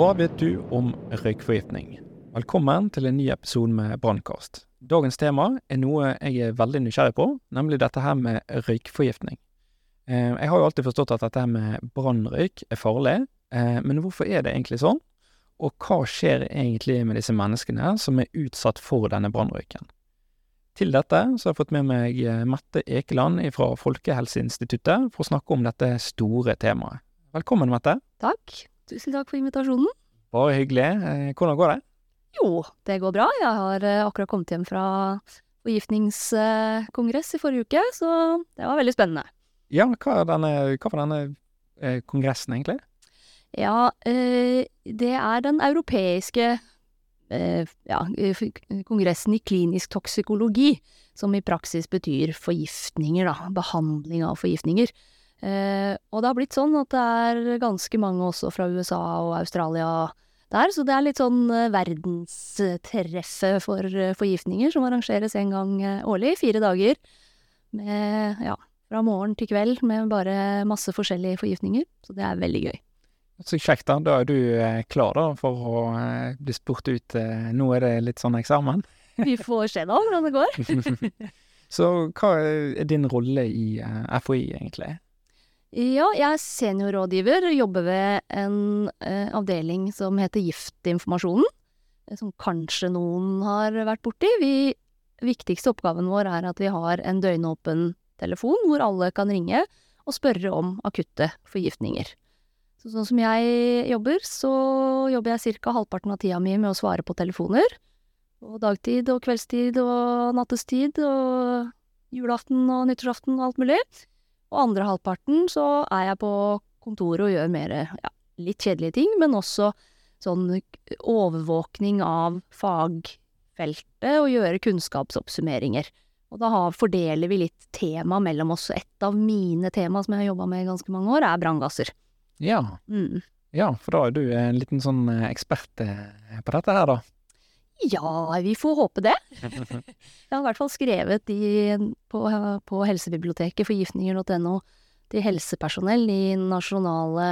Hva vet du om røykforgiftning? Velkommen til en ny episode med Brannkast. Dagens tema er noe jeg er veldig nysgjerrig på, nemlig dette her med røykforgiftning. Eh, jeg har jo alltid forstått at dette her med brannrøyk er farlig, eh, men hvorfor er det egentlig sånn? Og hva skjer egentlig med disse menneskene som er utsatt for denne brannrøyken? Til dette så har jeg fått med meg eh, Mette Ekeland fra Folkehelseinstituttet for å snakke om dette store temaet. Velkommen, Mette. Takk. Tusen takk for invitasjonen. Bare hyggelig. Hvordan går det? Jo, det går bra. Jeg har akkurat kommet hjem fra forgiftningskongress i forrige uke, så det var veldig spennende. Ja, hva, denne, hva var denne eh, kongressen egentlig? Ja, eh, det er den europeiske eh, ja, kongressen i klinisk toksikologi, som i praksis betyr forgiftninger, da. Behandling av forgiftninger. Eh, og det har blitt sånn at det er ganske mange også fra USA og Australia der, så det er litt sånn verdenstreffet for forgiftninger som arrangeres en gang årlig, fire dager. Med, ja, fra morgen til kveld med bare masse forskjellige forgiftninger. Så det er veldig gøy. Så kjekt, da. Da er du eh, klar da for å eh, bli spurt ut. Eh, nå er det litt sånn eksamen. Vi får se da hvordan det går. Så hva er din rolle i FHI, egentlig? Ja, jeg er seniorrådgiver, jobber ved en eh, avdeling som heter Giftinformasjonen. Som kanskje noen har vært borti. Vi, viktigste oppgaven vår er at vi har en døgnåpen telefon hvor alle kan ringe og spørre om akutte forgiftninger. Så sånn som jeg jobber, så jobber jeg ca. halvparten av tida mi med å svare på telefoner. Og dagtid og kveldstid og nattestid og julaften og nyttårsaften og alt mulig. Og andre halvparten så er jeg på kontoret og gjør mer, ja, litt kjedelige ting, men også sånn overvåkning av fagfeltet og gjøre kunnskapsoppsummeringer. Og da fordeler vi litt tema mellom oss. Et av mine tema som jeg har jobba med i ganske mange år, er branngasser. Ja. Mm. ja, for da er du en liten sånn eh, ekspert eh, på dette her, da? Ja, vi får håpe det. Jeg har i hvert fall skrevet i, på, på helsebiblioteket forgiftninger.no til helsepersonell de nasjonale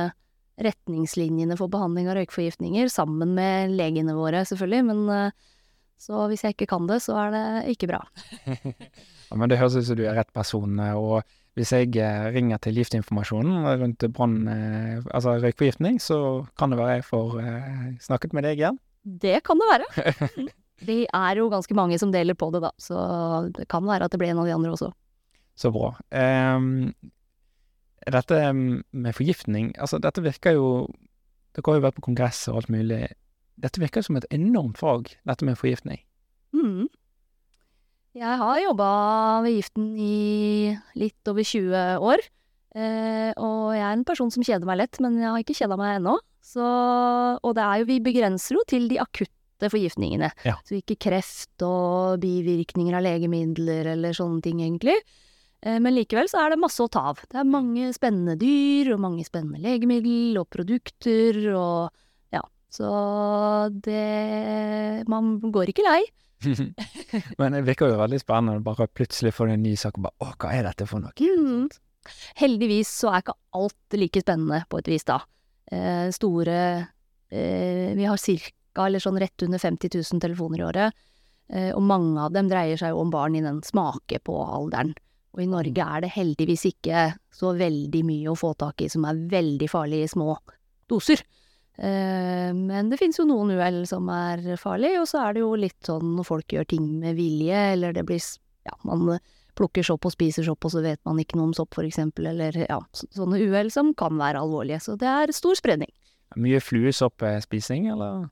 retningslinjene for behandling av røykforgiftninger, sammen med legene våre, selvfølgelig, men eh, så hvis jeg ikke kan det, så er det ikke bra. ja, men det høres ut som du er rett person, og hvis jeg eh, ringer til giftinformasjonen rundt brann, eh, altså røykforgiftning, så kan det være jeg får eh, snakket med deg igjen. Det kan det være. Det er jo ganske mange som deler på det, da, så det kan være at det blir en av de andre også. Så bra. Um, dette med forgiftning, altså dette virker jo Dere har jo vært på kongress og alt mulig. Dette virker som et enormt fag, dette med forgiftning. Mm. Jeg har jobba ved Giften i litt over 20 år. Eh, og jeg er en person som kjeder meg lett, men jeg har ikke kjeda meg ennå. Så, og det er jo, vi begrenser jo til de akutte forgiftningene. Ja. Så ikke kreft og bivirkninger av legemidler eller sånne ting, egentlig. Eh, men likevel så er det masse å ta av. Det er mange spennende dyr, og mange spennende legemiddel og produkter og ja. Så det Man går ikke lei. Men det virker jo veldig spennende bare plutselig få en ny sak og bare Å, hva er dette for noe? Mm. Heldigvis så er ikke alt like spennende, på et vis, da. Eh, store eh, Vi har cirka, eller sånn rett under 50 000 telefoner i året. Eh, og mange av dem dreier seg jo om barn i den smake på-alderen. Og i Norge er det heldigvis ikke så veldig mye å få tak i som er veldig farlig i små doser. Men det finnes jo noen uhell som er farlig, og så er det jo litt sånn når folk gjør ting med vilje, eller det blir Ja, man plukker sopp og spiser sopp, og så vet man ikke noe om sopp, for eksempel, eller ja, sånne uhell som kan være alvorlige. Så det er stor spredning. Mye fluesoppspising, eller?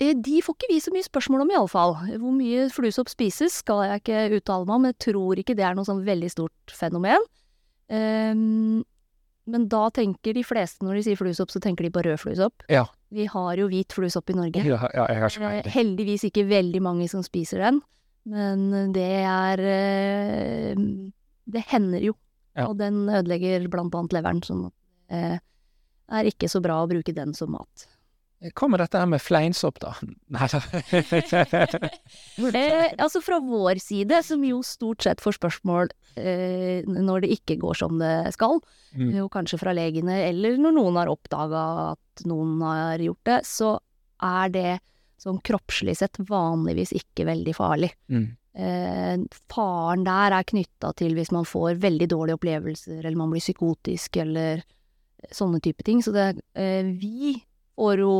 Eh, de får ikke vi så mye spørsmål om, iallfall. Hvor mye fluesopp spises skal jeg ikke uttale meg om, jeg tror ikke det er noe sånn veldig stort fenomen. Um, men da tenker de fleste, når de sier fluesopp, så tenker de på rød fluesopp. Ja. Vi har jo hvit fluesopp i Norge. Ja, ja eh, Heldigvis ikke veldig mange som spiser den. Men det er eh, Det hender jo. Ja. Og den ødelegger blant annet leveren, sånn at det er ikke så bra å bruke den som mat. Hva med dette her med fleinsopp, da? Nei da. Eh, altså fra vår side, som jo stort sett får spørsmål eh, når det ikke går som det skal, Mm. jo kanskje fra legene, eller når noen har oppdaga at noen har gjort det, så er det sånn kroppslig sett vanligvis ikke veldig farlig. Mm. Eh, faren der er knytta til hvis man får veldig dårlige opplevelser, eller man blir psykotisk, eller sånne type ting. Så det, eh, vi får jo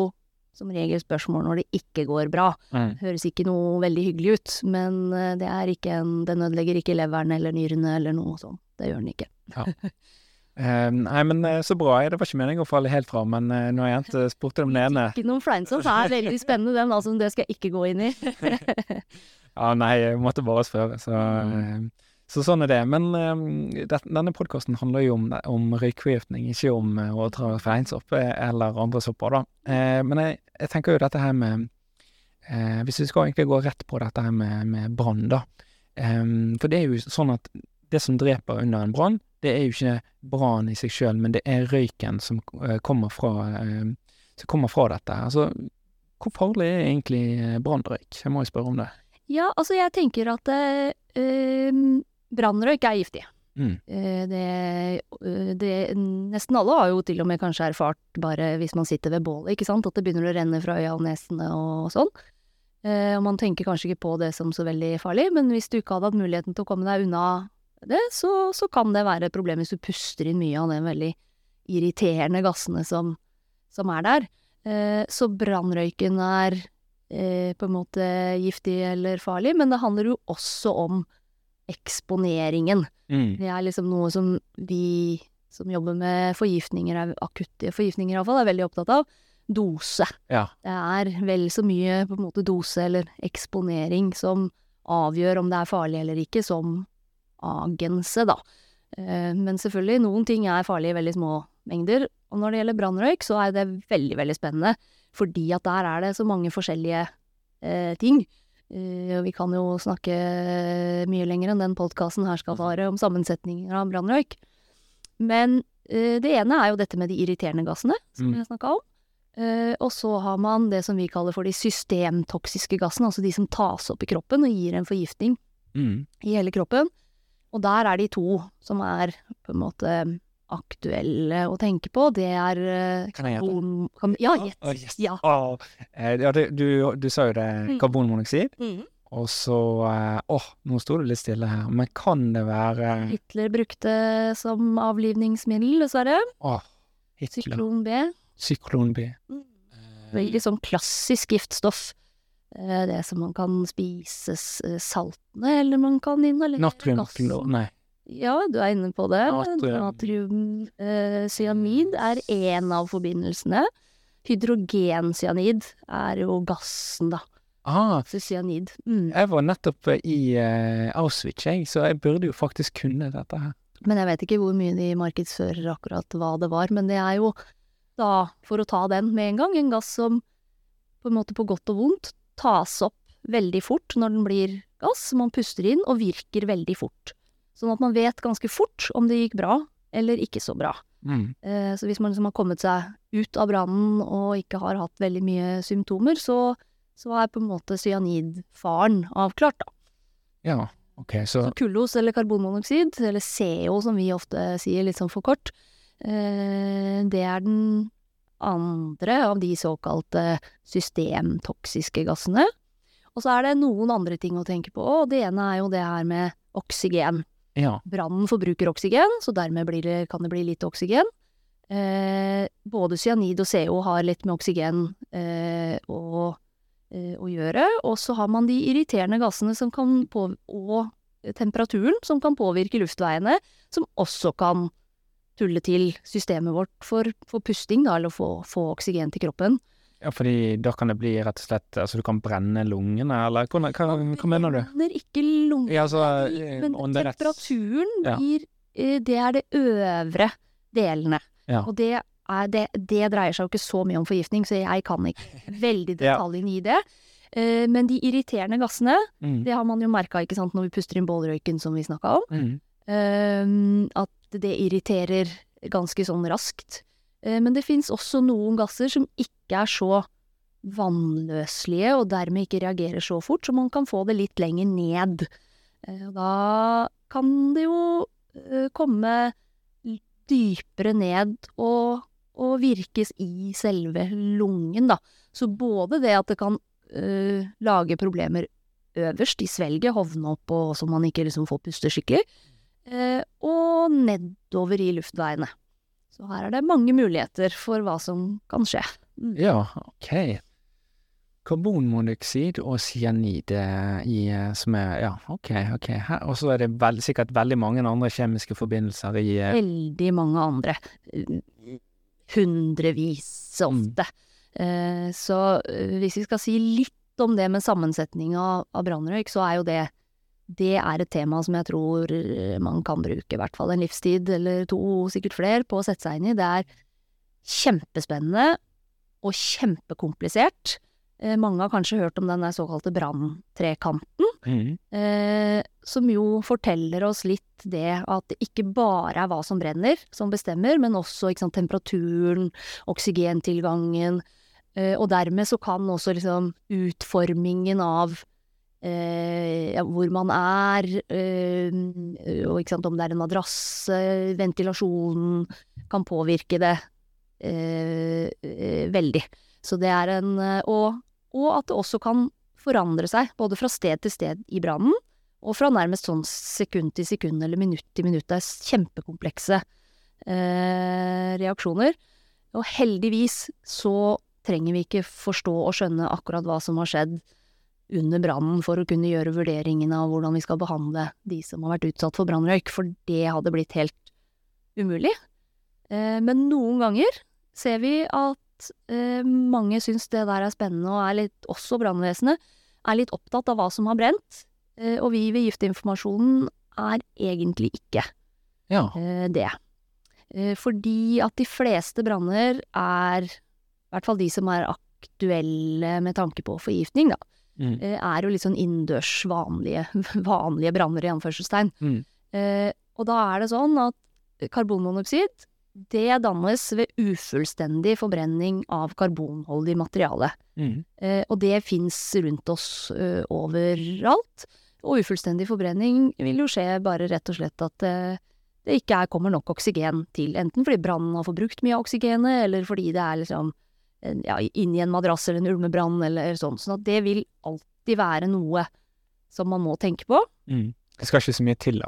som regel spørsmål når det ikke går bra. Mm. Høres ikke noe veldig hyggelig ut, men eh, det er ikke en, den ødelegger ikke leveren eller nyrene eller noe sånt. Det gjør den ikke. Eh, nei, men eh, så bra. Det var ikke meningen å falle helt fra, men nå når jeg endte spurte om den ene Ikke noen fleinsopp er veldig spennende, den, altså. Det skal jeg ikke gå inn i. Ja, nei, jeg måtte bare spørre, så uh, Så sånn er det. Men det, denne podkasten handler jo om, om røykforgiftning, ikke om å ta fleinsopp eller andre sopper, da. Men jeg, jeg tenker jo dette her med Hvis vi skal egentlig gå rett på dette her med, med brann, da. Um, for det er jo sånn at det som dreper under en brann, det er jo ikke brannen i seg sjøl, men det er røyken som eh, kommer fra, eh, som kommer fra dette. Altså, hvor farlig er egentlig eh, brannrøyk? Jeg må jo spørre om det. Ja, altså jeg tenker at eh, brannrøyk er giftig. Mm. Det, det Nesten alle har jo til og med kanskje erfart bare hvis man sitter ved bålet, ikke sant, at det begynner å renne fra øya og nesene og sånn. Og man tenker kanskje ikke på det som så veldig farlig, men hvis du ikke hadde hatt muligheten til å komme deg unna det, så, så kan det være et problem hvis du puster inn mye av de veldig irriterende gassene som, som er der. Eh, så brannrøyken er eh, på en måte giftig eller farlig, men det handler jo også om eksponeringen. Mm. Det er liksom noe som vi som jobber med forgiftninger, er- akutte forgiftninger iallfall, er veldig opptatt av. Dose. Ja. Det er vel så mye på en måte dose eller eksponering som avgjør om det er farlig eller ikke, som agense, da. Eh, Men selvfølgelig, noen ting er farlig i veldig små mengder. Og når det gjelder brannrøyk, så er det veldig, veldig spennende. Fordi at der er det så mange forskjellige eh, ting. Eh, og vi kan jo snakke mye lenger enn den podkasten her skal vare om sammensetninger av brannrøyk. Men eh, det ene er jo dette med de irriterende gassene, som Mm. jeg snakka om. Eh, og så har man det som vi kaller for de systemtoksiske gassene, altså de som tas opp i kroppen og gir en forgiftning Mm. i hele kroppen. Og der er de to som er på en måte aktuelle å tenke på. Det er eh, Kan jeg gjette? ja, gjett. Oh, yes. Ja. Å, eh, ja, du, du, du sa jo det, Mm. karbonmonoksid, Mm. og så Åh, Åh, nå sto det litt stille her, men kan det være Hitler brukte som avlivningsmiddel, dessverre. Åh, Hitler. Syklon B. Syklon B. Mm. Eh, Veldig sånn klassisk giftstoff. Eh, Det som man kan spise eh, saltene, eller man kan inhalere gassen. Natriumklor Nei. Ja, du er inne på det. Natrium. Natriumcyanid er én av forbindelsene. Hydrogencyanid er jo gassen, da. Ah, Så cyanid. Mm. jeg var nettopp eh, i uh, Auschwitz, jeg, så jeg burde jo faktisk kunne dette her. Men jeg vet ikke hvor mye de markedsfører akkurat hva det var. Men det er jo da, for å ta den med en gang, en gass som på en måte på godt og vondt tas opp veldig fort når den blir gass. Man puster inn og virker veldig fort. Sånn at man vet ganske fort om det gikk bra eller ikke så bra. Mm. Eh, Så hvis man liksom har kommet seg ut av brannen og ikke har hatt veldig mye symptomer, så, så er på en måte cyanidfaren avklart, da. Ja, ok, så Så kullos eller karbonmonoksid, eller CO som vi ofte sier litt sånn for kort, eh, det er den andre av de såkalte systemtoksiske gassene. Og så er det noen andre ting å tenke på, og det ene er jo det her med oksygen. Ja. Brannen forbruker oksygen, så dermed blir det, kan det bli litt oksygen. Eh, både cyanid og CO har litt med oksygen eh, å, eh, å gjøre. Og så har man de irriterende gassene som kan på, og temperaturen som kan påvirke luftveiene, som også kan tulle til systemet vårt for, for pusting, da, eller få, få oksygen til kroppen. ja, fordi da kan det bli rett og slett Altså du kan brenne lungene, eller hva, hva, hva mener du? Brenner ikke lungene, Ja, altså eh, men temperaturen Ja. blir eh, Det er det øvre delene. Ja. Og det, er, det, det dreier seg jo ikke så mye om forgiftning, så jeg kan ikke veldig Ja. detaljene i det. Eh, men de irriterende gassene, Mm. det har man jo merka når vi puster inn bålrøyken, som vi snakka om. Mm. eh, det irriterer ganske sånn raskt. Eh, men det fins også noen gasser som ikke er så vannløselige, og dermed ikke reagerer så fort, så man kan få det litt lenger ned. Eh, da kan det jo eh, komme dypere ned og, og virkes i selve lungen, da. Så både det at det kan uh, lage problemer øverst i svelget, hovne opp og så man ikke liksom får puste skikkelig, og nedover i luftveiene. Så her er det mange muligheter for hva som kan skje. Ja, ok. Karbonmonoksid og cyanid eh, i, eh, som er Ja, ok, ok. Og så er det veld, sikkert veldig mange andre kjemiske forbindelser i eh, Veldig mange andre. eh, Hundrevis ofte. Eh, Så eh, hvis vi skal si litt om det med sammensetning av, av brannrøyk, så er jo det det er et tema som jeg tror eh, man kan bruke i hvert fall en livstid eller to, sikkert flere, på å sette seg inn i. Det er kjempespennende og kjempekomplisert. Eh, Mange har kanskje hørt om den der såkalte branntrekanten. mm, Eh, som jo forteller oss litt det at det ikke bare er hva som brenner som bestemmer, men også sant, temperaturen, oksygentilgangen, eh, og dermed så kan også liksom utformingen av ja, hvor man er, eh, og sant, om det er en madrasse, ventilasjonen, kan påvirke det eh, eh, veldig. Så det er en eh, og, og at det også kan forandre seg, både fra sted til sted i brannen, og fra nærmest sånn sekund til sekund eller minutt til minutt. Det er kjempekomplekse eh, reaksjoner. Og heldigvis så trenger vi ikke forstå og skjønne akkurat hva som har skjedd under brannen for å kunne gjøre vurderingen av hvordan vi skal behandle de som har vært utsatt for brannrøyk, for det hadde blitt helt umulig. Eh, men noen ganger ser vi at eh, mange syns det der er spennende, og er litt, også brannvesenet, er litt opptatt av hva som har brent. Eh, og vi ved Giftinformasjonen er egentlig ikke Ja. det. Fordi at de fleste branner er, i hvert fall de som er aktuelle med tanke på forgiftning, da, Mm. eh, er jo litt sånn innendørs vanlige, vanlige branner i anførselstegn. Mm. Eh, og da er det sånn at karbonmonoksid, det dannes ved ufullstendig forbrenning av karbonholdig materiale. Mm. Eh, og det fins rundt oss eh, overalt. Og ufullstendig forbrenning vil jo skje bare rett og slett at eh, det ikke er, kommer nok oksygen til. Enten fordi brannen har forbrukt mye av oksygenet, eller fordi det er liksom en- inn i en madrass eller en ulmebrann eller sånn. Sånn at det vil alltid være noe som man må tenke på. Mm. Det skal ikke så mye til,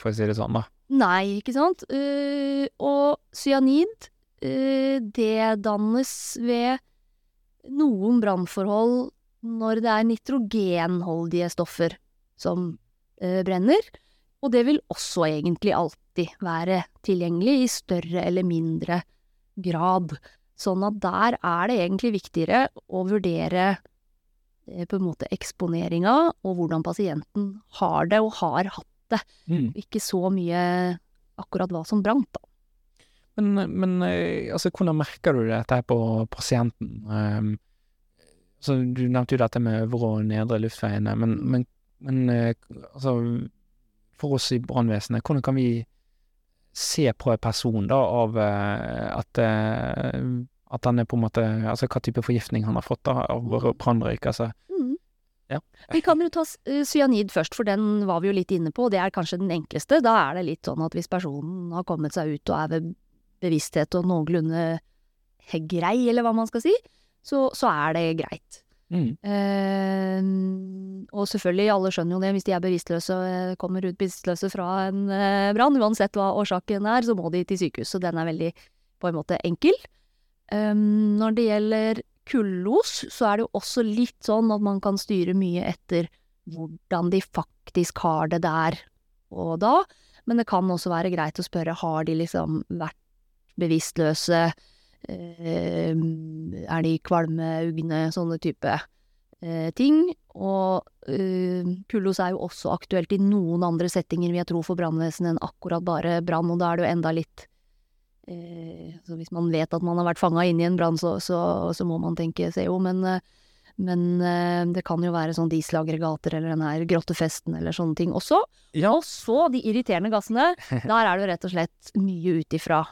for å si det sånn, da. Nei, ikke sant? Uh, og cyanid, uh, det dannes ved noen brannforhold når det er nitrogenholdige stoffer som uh, brenner. Og det vil også egentlig alltid være tilgjengelig i større eller mindre grad. Sånn at der er det egentlig viktigere å vurdere eh, på en måte eksponeringa og hvordan pasienten har det og har hatt det. Mm. Ikke så mye akkurat hva som brant, da. Men, men eh, altså, hvordan merker du dette her på pasienten? Um, så du nevnte jo dette med øvre og nedre luftveiene, men, men, men eh, altså For oss i brannvesenet, hvordan kan vi se på en person da av eh, at eh, at han er på en måte Altså hva type forgiftning han har fått da av brannrøyk, altså. Mm. Ja. Vi kan jo ta eh, cyanid først, for den var vi jo litt inne på, det er kanskje den enkleste. Da er det litt sånn at hvis personen har kommet seg ut og er ved bevissthet og noenlunde grei, eller hva man skal si, så, så er det greit. Mm. Eh, og selvfølgelig, alle skjønner jo det, hvis de er bevisstløse eh, kommer ut bevisstløse fra en eh, brann, uansett hva årsaken er, så må de til sykehus. Så den er veldig, på en måte, enkel. Eh, når det gjelder kullos, så er det jo også litt sånn at man kan styre mye etter hvordan de faktisk har det der og da. Men det kan også være greit å spørre, har de liksom vært bevisstløse? Eh, er de kvalme, ugne, sånne type eh, ting. Og eh, kullos er jo også aktuelt i noen andre settinger, vil jeg tro, for brannvesenet enn akkurat bare brann, og da er det jo enda litt eh, Så hvis man vet at man har vært fanga inne i en brann, så, så, så må man tenke CO, men, eh, Men eh, det kan jo være sånn dieselaggregater eller den her grottefesten eller sånne ting også. Ja. Og så de irriterende gassene. Der er det jo rett og slett mye ut ifra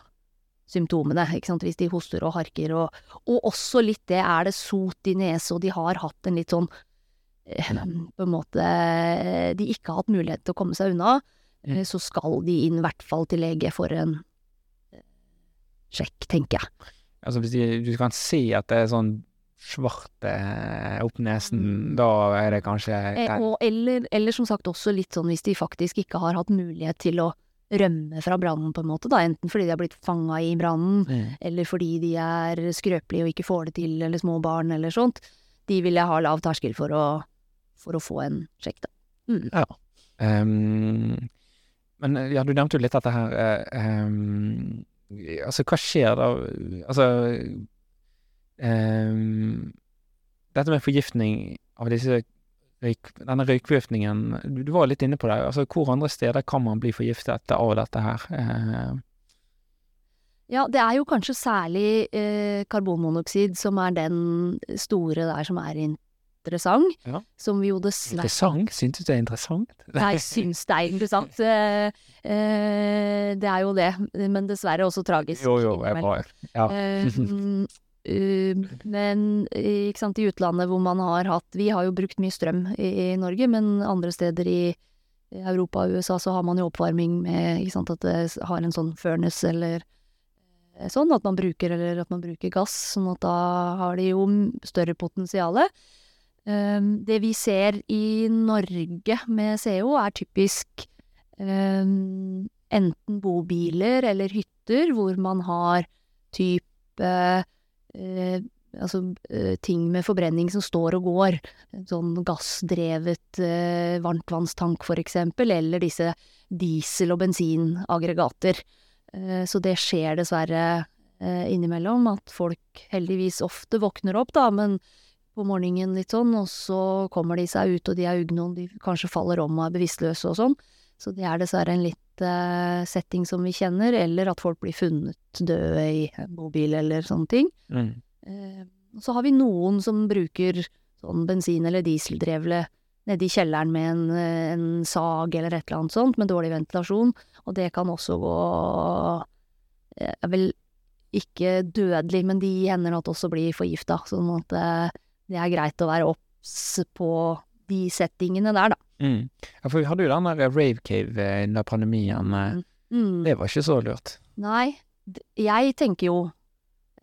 symptomene. Hvis de hoster og harker og Og også litt det, er det sot i nese, og de har hatt en litt sånn eh, På en måte De ikke har hatt mulighet til å komme seg unna. Eh, Så skal de inn i hvert fall til lege for en eh, sjekk, tenker jeg. Altså hvis de, du kan si at det er sånn svart eh, opp nesen, Mm. da er det kanskje Eh, og, eller, eller som sagt også litt sånn hvis de faktisk ikke har hatt mulighet til å rømme fra brannen, på en måte, da. Enten fordi de har blitt fanga i brannen, Mm. eller fordi de er skrøpelige og ikke får det til, eller små barn, eller sånt. De vil jeg ha lav terskel for å, for å få en sjekk, da. Mm. Ja. Um, men ja, du nevnte jo litt dette her ehm, Altså, hva skjer da? Altså um, Dette med forgiftning av disse røyk, denne røykforgiftningen du, du var litt inne på det. Altså, hvor andre steder kan man bli forgiftet av dette her? Eh, Ja, det er jo kanskje særlig eh, karbonmonoksid som er den store der som er interessant. Ja. Som vi jo dessverre interessant? Syns du det er interessant? Jeg syns det er interessant. Eh, eh, det er jo det, men dessverre også tragisk. Jo, jo, jeg bare Ja. Eh, men eh, sant, i utlandet hvor man har hatt Vi har jo brukt mye strøm i, i Norge, men andre steder i Europa og USA så har man jo oppvarming med sant, at det har en sånn furnace eller eh, sånn, at man bruker eller at man bruker gass, sånn at da har de jo større potensiale. Um, det vi ser i Norge med CO, er typisk um, enten bobiler eller hytter hvor man har type altså eh, ting med forbrenning som står og går. Sånn gassdrevet eh, varmtvannstank for eksempel, eller disse diesel- og bensinaggregater. Eh, så det skjer dessverre eh, innimellom, at folk heldigvis ofte våkner opp, da, men på morgenen litt sånn, og så kommer de seg ut, og de er ugne, og de kanskje faller om og er bevisstløse og sånn. Så det er dessverre en litt uh, setting som vi kjenner, eller at folk blir funnet døde i en bobil eller sånne ting. Mm. Uh, så har vi noen som bruker sånn bensin- eller dieseldrevle nedi kjelleren med en, eh, en sag eller et eller annet sånt, med dårlig ventilasjon, og det kan også gå er vel ikke dødelig, men de hender at også blir forgifta, sånn at det er greit å være obs på de settingene der, da. Mm. Ja, for vi hadde jo den der rave cave eh, under pandemien. eh, Mm. Det var ikke så lurt. Nei, jeg tenker jo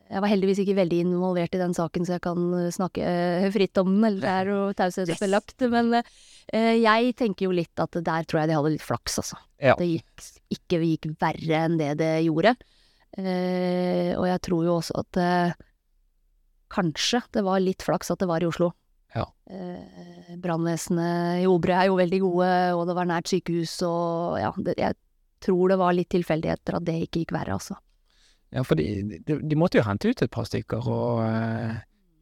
Jeg var heldigvis ikke veldig involvert i den saken, så jeg kan eh, snakke fritt om den, eller det er jo taushetsbelagt. Men uh, jeg tenker jo litt at der tror jeg de hadde litt flaks, altså. Ja. Det gikk, ikke gikk verre enn det det gjorde. Uh, og jeg tror jo også at kanskje det var litt flaks at det var i Oslo. Ja. Eh, Brannvesenet i Obre er jo veldig gode, og det var nært sykehus, og ja, det, jeg tror det var litt tilfeldigheter at det ikke gikk verre, altså. Ja, for de, de, de måtte jo hente ut et par stykker, og eh,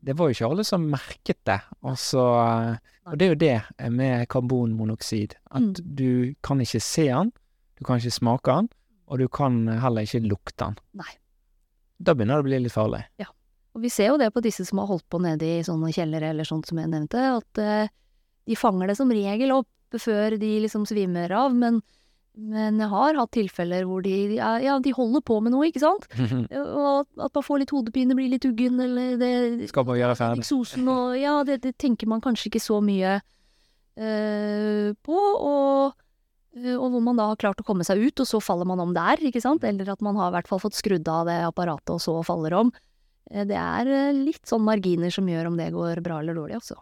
det var jo ikke alle som merket det. Altså, og det er jo det med karbonmonoksid, at Mm. du kan ikke se den, du kan ikke smake den, og du kan heller ikke lukte den. Nei. Da begynner det å bli litt farlig. Og vi ser jo det på disse som har holdt på nede i sånne kjellere eller sånt som jeg nevnte, at eh, de fanger det som regel opp før de liksom svimer av, men, men jeg har hatt tilfeller hvor de, ja, de holder på med noe, ikke sant? Og at man får litt hodepine, blir litt uggen, eller det Skal bare gjøre ferdig. Eksosen og Ja, det, det tenker man kanskje ikke så mye eh, på, og, eh, og hvor man da har klart å komme seg ut, og så faller man om der, ikke sant? Eller at man har i hvert fall fått skrudd av det apparatet, og så faller om. Eh, Det er eh, litt sånn marginer som gjør om det går bra eller dårlig, altså.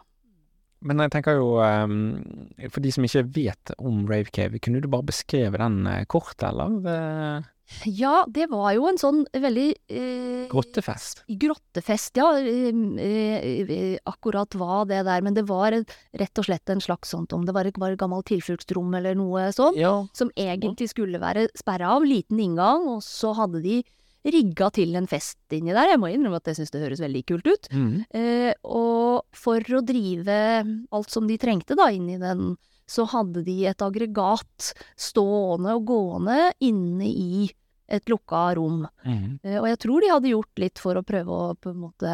Men jeg tenker jo, eh, for de som ikke vet om Rave Cave, kunne du bare beskrive den kort, eller? Ja, det var jo en sånn veldig eh, grottefest. Grottefest, ja. eh, Akkurat hva det der, men det var rett og slett en slags sånt om det var et, var et gammelt tilfluktsrom eller noe sånt. Ja. som egentlig skulle være sperra av, liten inngang, og så hadde de rigga til en fest inni der. Jeg må innrømme at jeg syns det høres veldig kult ut. Mm. Eh, og for å drive alt som de trengte da inn i den, så hadde de et aggregat stående og gående inne i et lukka rom. Mm. Eh, og jeg tror de hadde gjort litt for å prøve å på en måte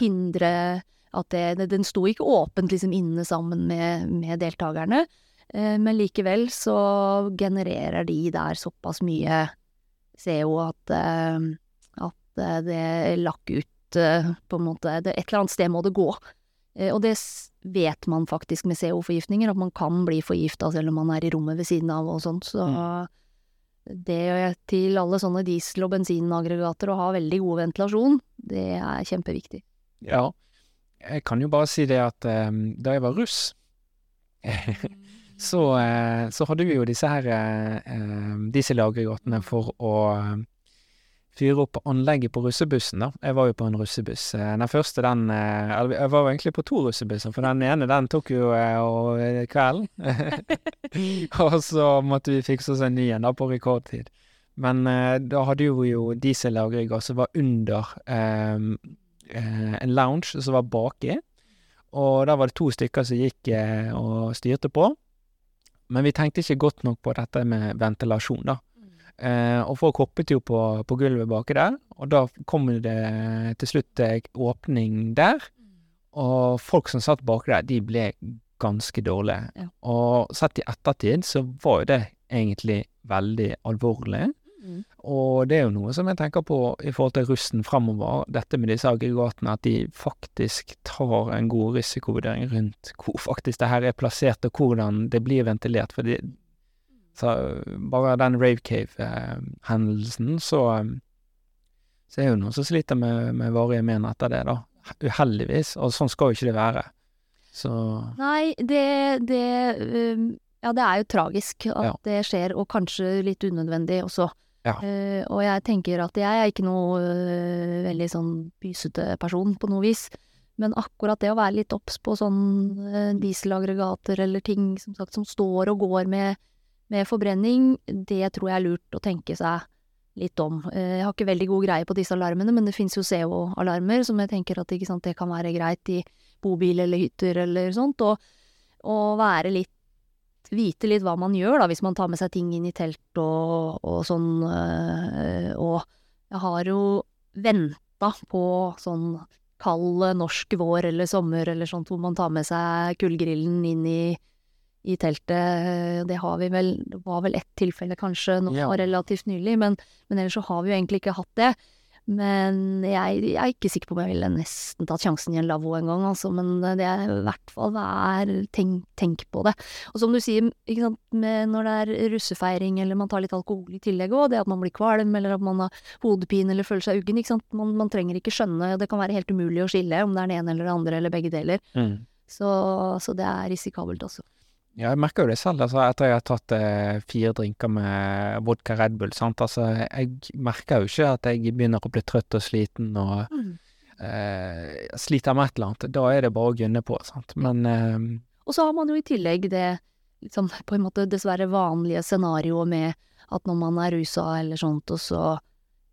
hindre at det, det, den sto ikke åpent liksom inne sammen med, med deltakerne, eh, men likevel så genererer de der såpass mye CO at, eh, at eh, det lakk ut eh, på en måte det, Et eller annet sted må det gå. Og det vet man faktisk med CO-forgiftninger, at man kan bli forgifta selv om man er i rommet ved siden av og sånt, så det til alle sånne diesel- og bensinaggregater å ha veldig god ventilasjon, det er kjempeviktig. Ja. Jeg kan jo bare si det at um, da jeg var russ, så, eh, så hadde vi jo disse her eh, eh, dieselaggregatene for å fyre opp anlegget på russebussen, da. Jeg var jo på en russebuss. Den første, den Eller jeg var jo egentlig på to russebusser, for den ene, den tok jo kvelden. Og så måtte vi fikse oss en ny en da, på rekordtid. Men da hadde vi jo dieselaggregat som var under eh, en lounge som var baki. Og der var det to stykker som gikk og styrte på. Men vi tenkte ikke godt nok på dette med ventilasjon, da. Eh, og folk hoppet jo på, på gulvet baki der, og da kom det til slutt eh, åpning der. Og folk som satt baki der, de ble ganske dårlige. Ja. Og sett i ettertid så var jo det egentlig veldig alvorlig. Mm. Og det er jo noe som jeg tenker på i forhold til russen fremover, dette med disse aggregatene, at de faktisk tar en god risikovurdering rundt hvor faktisk det her er plassert, og hvordan det blir ventilert. For bare den Rave Cave-hendelsen, så, så er jo noen som sliter med, med varige men etter det, da. Uheldigvis. Og sånn skal jo ikke det være. Så Nei, det, det um, Ja, det er jo tragisk at Ja. det skjer, og kanskje litt unødvendig også. Ja. Uh, og jeg tenker at jeg er ikke noe uh, veldig sånn bysete person på noe vis. Men akkurat det å være litt obs på sånn uh, dieselaggregater eller ting som sagt som står og går med, med forbrenning, det tror jeg er lurt å tenke seg litt om. Jeg har ikke veldig god greie på disse alarmene, men det fins jo CO-alarmer som jeg tenker at sant, det kan være greit i bobil eller hytter eller sånt, og, og være litt Vite litt hva man gjør, da, hvis man tar med seg ting inn i telt og, og sånn. øh, og jeg har jo venta på sånn kald norsk vår eller sommer eller sånt, hvor man tar med seg kullgrillen inn i, i teltet. Det har vi vel Det var vel ett tilfelle kanskje nå Ja. relativt nylig, men, men ellers så har vi jo egentlig ikke hatt det. Men jeg, jeg er ikke sikker på om jeg ville nesten tatt sjansen i en lavvo en gang, altså. Men det er i hvert fall vær tenk, tenk på det. Og som du sier, sant, med når det er russefeiring eller man tar litt alkohol i tillegg òg, det at man blir kvalm eller at man har hodepine eller føler seg uggen. Man, man trenger ikke skjønne, det kan være helt umulig å skille om det er den ene eller den andre eller begge deler. mm. Så, så det er risikabelt, altså. Ja, jeg merker jo det selv, altså, etter jeg har tatt eh, fire drinker med vodka Red Bull, sant. Altså, jeg merker jo ikke at jeg begynner å bli trøtt og sliten og eh, sliter med et eller annet. Da er det bare å gunne på, sant. Men eh, Og så har man jo i tillegg det liksom, på en måte dessverre vanlige scenarioet med at når man er rusa eller sånt, og så,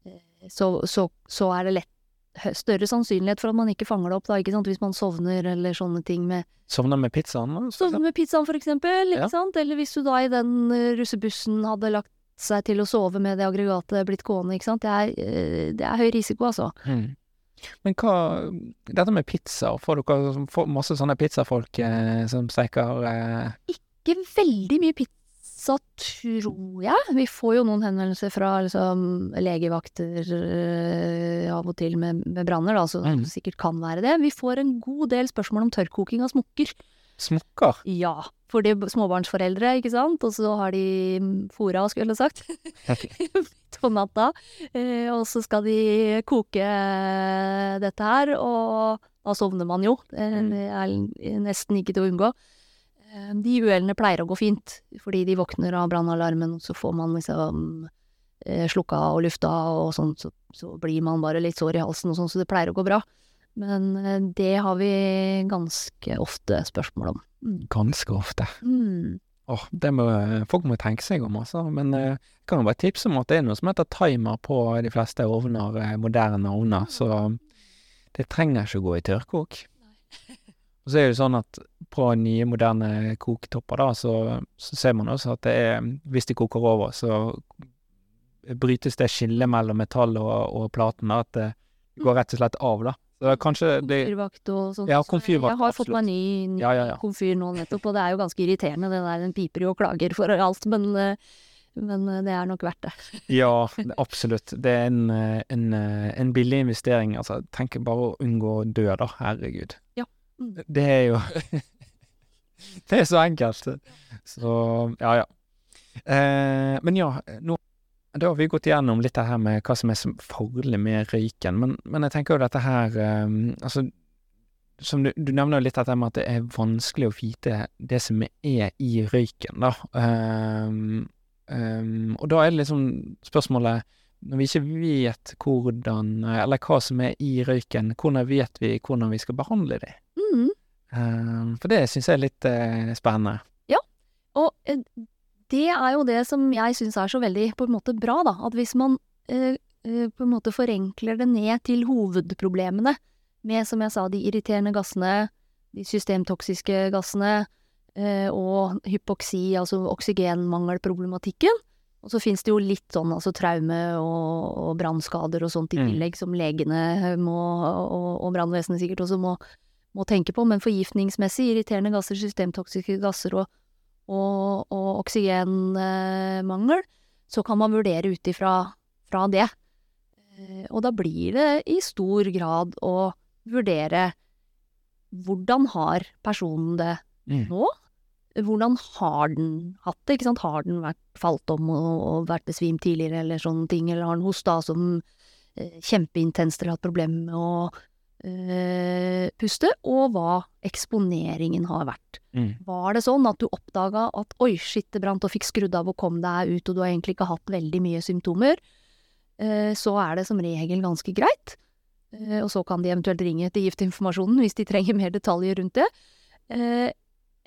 eh, så, så, så er det lett større sannsynlighet for at man ikke fanger det opp, da, ikke sant, hvis man sovner eller sånne ting med sovner med pizzaen. Altså. Sovner med pizzaen, for eksempel, ikke Ja. sant, eller hvis du da i den russebussen hadde lagt seg til å sove med det aggregatet blitt gående, ikke sant, det er, det er høy risiko, altså. Mm. Men hva Dette med pizza, får dere får masse sånne pizzafolk eh, som steker eh, Ikke veldig mye pizza, tror jeg. Vi får jo noen henvendelser fra liksom, legevakter øh, av og til med, med branner, da, så Mm. det sikkert kan være det. Vi får en god del spørsmål om tørrkoking av smokker. smokker? Ja, for det er småbarnsforeldre, ikke sant, og så har de fôra, skulle jeg sagt, midt på natta, eh, og så skal de koke eh, dette her, og da sovner man jo. Mm. Det er nesten ikke til å unngå. Eh, De uhellene pleier å gå fint, fordi de våkner av brannalarmen, og så får man liksom eh, slukka og lufta og sånn, så, så blir man bare litt sår i halsen og sånn, så det pleier å gå bra. Men eh, det har vi ganske ofte spørsmål om. Mm. Ganske ofte. Mm. Åh, det må, folk må tenke seg om, altså. Men eh, jeg kan jo bare tipse om at det er noe som heter timer på de fleste ovner, moderne ovner, så det trenger ikke å gå i tørrkok. Og så er det jo sånn at på nye, moderne koketopper, da, så, så ser man også at det er Hvis de koker over, så brytes det skillet mellom metall og, og platen, da, at det går rett og slett av, da. Så det er kanskje det Komfyrvakt og sånt. Ja, komfyrvakt, Jeg har fått meg ny, ny Ja, ja, ja. komfyr nå nettopp, og det er jo ganske irriterende. Det der, den piper jo og klager for alt, men, eh, men eh, det er nok verdt det. Ja, absolutt. Det er en, eh, en, en billig investering. Altså, tenk bare å unngå å dø, da. Herregud. Ja. Mm. Det er jo Det er så enkelt. Så ja, ja. Eh, men ja, nå da har vi gått igjennom litt det her med hva som er så farlig med røyken, men, men jeg tenker jo dette her eh, Altså, som du, du nevner jo litt dette med at det er vanskelig å vite det som er i røyken, da. Ehm, ehm, og da er det liksom spørsmålet Når vi ikke vet hvordan, eller hva som er i røyken, hvordan vet vi hvordan vi skal behandle det? Mm. Ehm, for det syns jeg er litt eh, spennende. Og eh, det er jo det som jeg syns er så veldig på en måte bra, da. At hvis man eh, eh, på en måte forenkler det ned til hovedproblemene med, som jeg sa, de irriterende gassene, de systemtoksiske gassene eh, og hypoksi, altså oksygenmangelproblematikken. Og så fins det jo litt sånn altså traume og, og brannskader og sånt i Mm. tillegg, som legene må, og, og brannvesenet sikkert også må, må tenke på. Men forgiftningsmessig, irriterende gasser, systemtoksiske gasser og og, og oksygenmangel, så kan man vurdere ut ifra fra det. Eh, Og da blir det i stor grad å vurdere hvordan har personen det Mm. nå? Hvordan har den hatt det? Ikke sant? Har den vært falt om og, og vært besvimt tidligere, eller sånne ting? Eller har den hosta som eh, kjempeintenst eller hatt problemer med å eh, puste? Og hva eksponeringen har vært. Mm. Var det sånn at du oppdaga at oi, shit, det brant, og fikk skrudd av og kom deg ut, og du har egentlig ikke hatt veldig mye symptomer, eh, så er det som regel ganske greit. Eh, Og så kan de eventuelt ringe til Giftinformasjonen hvis de trenger mer detaljer rundt det. Eh,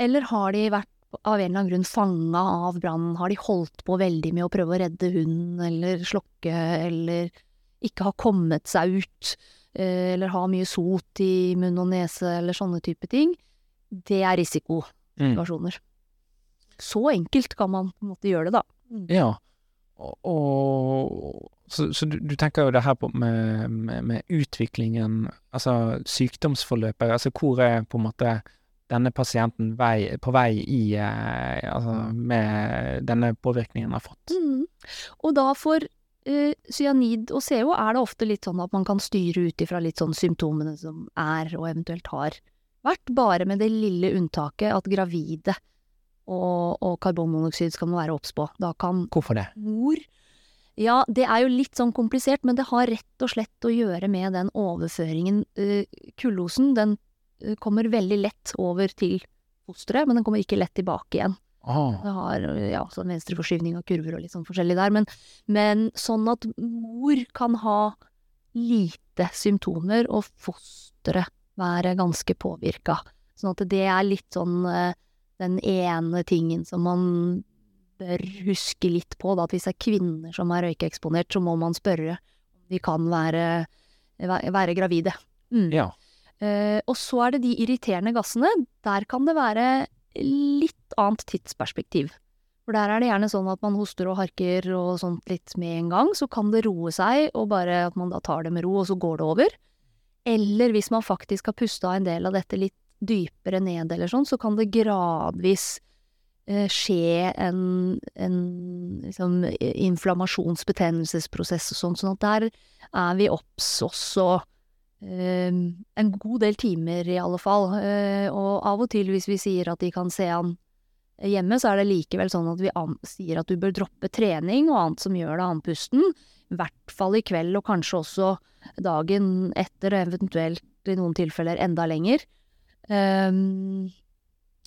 Eller har de vært av en eller annen grunn fanga av brannen? Har de holdt på veldig med å prøve å redde hunden, eller slokke, eller ikke har kommet seg ut? Eh, Eller ha mye sot i munn og nese, eller sånne type ting? Det er risikosituasjoner. Mm. Så enkelt kan man på en måte gjøre det, da. Ja. Og, og så, så du, du tenker jo det her på med, med, med utviklingen, altså sykdomsforløpet, altså hvor er på en måte denne pasienten vei, på vei i eh, altså med denne påvirkningen har fått? Mm. Og da for eh, cyanid og CO er det ofte litt sånn at man kan styre ut ifra litt sånn symptomene som er og eventuelt har vært, bare med det lille unntaket at gravide og, og karbonmonoksid skal man være obs på. Da kan Hvorfor det? mor Ja, det er jo litt sånn komplisert, men det har rett og slett å gjøre med den overføringen. uh, Kullosen, den uh, kommer veldig lett over til fosteret, men den kommer ikke lett tilbake igjen. Ah, Det har ja, sånn venstreforskyvning av kurver og litt sånn forskjellig der, men, men sånn at mor kan ha lite symptomer, og fosteret være ganske påvirka. Sånn at det er litt sånn eh, den ene tingen som man bør huske litt på, da, at hvis det er kvinner som er røykeeksponert, så må man spørre om de kan være, være gravide. Mm. ja. Uh, og så er det de irriterende gassene. Der kan det være litt annet tidsperspektiv. For der er det gjerne sånn at man hoster og harker og sånt litt med en gang, så kan det roe seg, og bare at man da tar det med ro, og så går det over. Eller hvis man faktisk har pusta en del av dette litt dypere ned eller sånn, så kan det gradvis eh, skje en, en liksom, inflammasjonsbetennelsesprosess og sånn, sånn at der er vi obs også eh, en god del timer i alle fall. Eh, og av og til hvis vi sier at de kan se an hjemme, så er det likevel sånn at vi sier at du bør droppe trening og annet som gjør deg andpusten. I hvert fall i kveld, og kanskje også dagen etter, og eventuelt i noen tilfeller enda lenger. Um,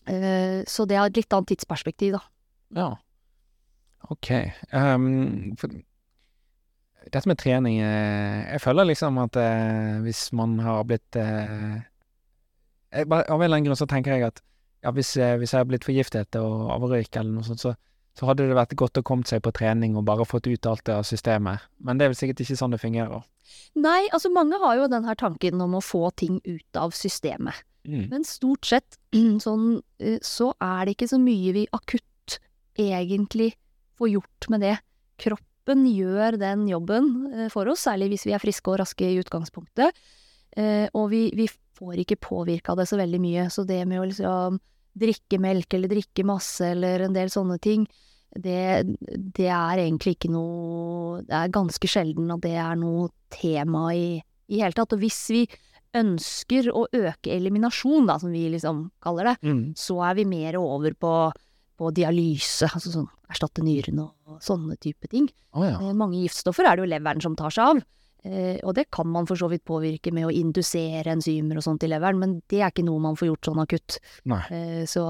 uh, så det er et litt annet tidsperspektiv, da. Ja. Ok. Um, for, dette med trening eh, Jeg føler liksom at eh, hvis man har blitt eh, jeg, Av en eller annen grunn så tenker jeg at ja, hvis, eh, hvis jeg har blitt forgiftet og, avrøyk eller noe sånt, så, så hadde det vært godt å komme seg på trening og bare fått ut alt det av systemet. Men det er vel sikkert ikke sånn det fungerer. Nei, altså mange har jo den her tanken om å få ting ut av systemet. Mm. Men stort sett sånn, eh, så er det ikke så mye vi akutt egentlig får gjort med det. Kroppen gjør den jobben eh, for oss, særlig hvis vi er friske og raske i utgangspunktet. Og vi, vi får ikke påvirka det så veldig mye. Så det med å liksom drikke melk eller drikke masse eller en del sånne ting, det, det er egentlig ikke noe Det er ganske sjelden at det er noe tema i i hele tatt. Og hvis vi ønsker å øke eliminasjon, da, som vi liksom kaller det, Mm. så er vi mer over på, på dialyse, altså sånn erstatte nyrene og sånne type ting. Oh, ja. Eh, Mange giftstoffer er det jo leveren som tar seg av. Eh, og det kan man for så vidt påvirke med å indusere enzymer og sånt i leveren, men det er ikke noe man får gjort sånn akutt. Nei. Eh, så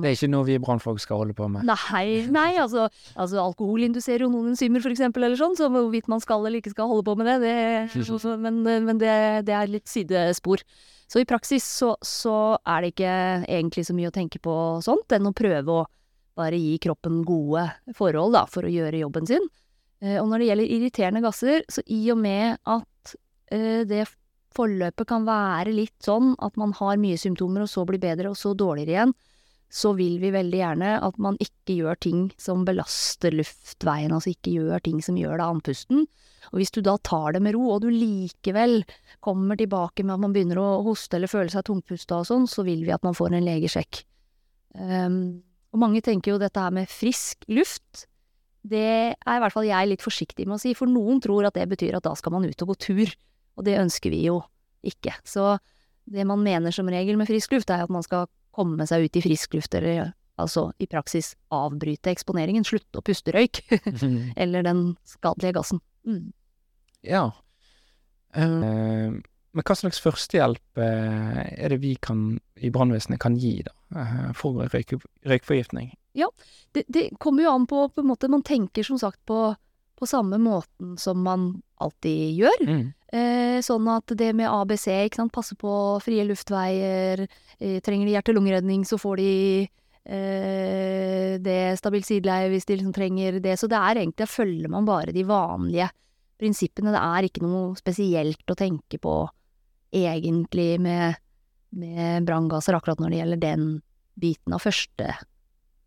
Det er ikke noe vi brannfolk skal holde på med. Nei, nei altså, altså alkohol induserer jo noen enzymer for eksempel, eller sånn, så hvorvidt man skal eller ikke skal holde på med det, det men, men det, det er litt sidespor. Så i praksis så, så er det ikke egentlig så mye å tenke på sånt, enn å prøve å bare gi kroppen gode forhold da, for å gjøre jobben sin. Eh, Og når det gjelder irriterende gasser, så i og med at eh, det forløpet kan være litt sånn at man har mye symptomer, og så blir bedre, og så dårligere igjen, så vil vi veldig gjerne at man ikke gjør ting som belaster luftveien, altså ikke gjør ting som gjør deg andpusten. Og hvis du da tar det med ro, og du likevel kommer tilbake med at man begynner å hoste eller føle seg tungpusta og sånn, så vil vi at man får en legesjekk. Um, og mange tenker jo dette her med frisk luft, det er i hvert fall jeg litt forsiktig med å si, for noen tror at det betyr at da skal man ut og gå tur, og det ønsker vi jo ikke. Så det man mener som regel med frisk luft, er at man skal komme seg ut i frisk luft, eller altså i praksis avbryte eksponeringen, slutte å puste røyk, eller den skadelige gassen. Mm. Ja. Uh, men hva slags førstehjelp uh, er det vi kan, i brannvesenet kan gi da, uh, for røyk, røykforgiftning? Det, det kommer jo an på, på en måte, man tenker som sagt på, på samme måten som man alltid gjør. Mm. Eh, sånn at det med ABC, ikke sant, passe på frie luftveier, eh, trenger de hjerte-lungeredning, så får de eh, det stabilt sideleie hvis de liksom trenger det. Så det er egentlig, da følger man bare de vanlige prinsippene. Det er ikke noe spesielt å tenke på egentlig med, med branngasser akkurat når det gjelder den biten av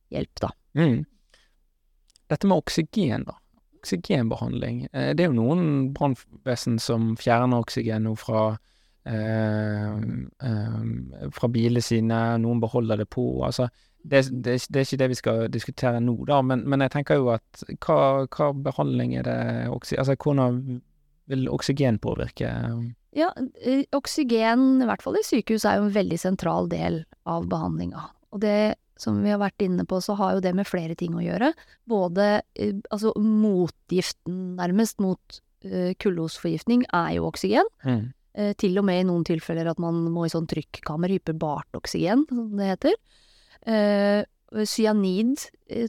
førstehjelp, da. Mm. Dette med oksygen, da. Oksygenbehandling. Eh, det er jo noen brannvesen som fjerner oksygen nå fra eh, eh, fra bilene sine, noen beholder det på. Altså, det, det, det er ikke det vi skal diskutere nå, da, men, men jeg tenker jo at hva, hva behandling er det. Altså, hvordan vil oksygen påvirke Ja, oksygen, i hvert fall i sykehus, er jo en veldig sentral del av behandlinga. Og det som vi har vært inne på, så har jo det med flere ting å gjøre. Både eh, altså motgiften, nærmest, mot uh, kullosforgiftning, er jo oksygen. mm. Uh, til og med i noen tilfeller at man må i sånn trykkammer, hyperbart oksygen, som det heter. Uh, cyanid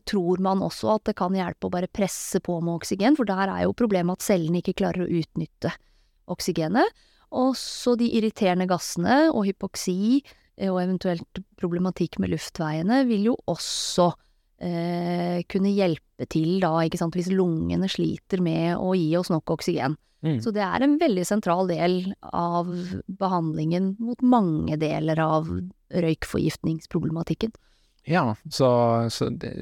tror man også at det kan hjelpe å bare presse på med oksygen, for der er jo problemet at cellene ikke klarer å utnytte oksygenet. Også de irriterende gassene og hypoksi og eventuelt problematikk med luftveiene vil jo også eh, kunne hjelpe til da, ikke sant, hvis lungene sliter med å gi oss nok oksygen. Mm. Så det er en veldig sentral del av behandlingen mot mange deler av røykforgiftningsproblematikken. Ja, så, så, det,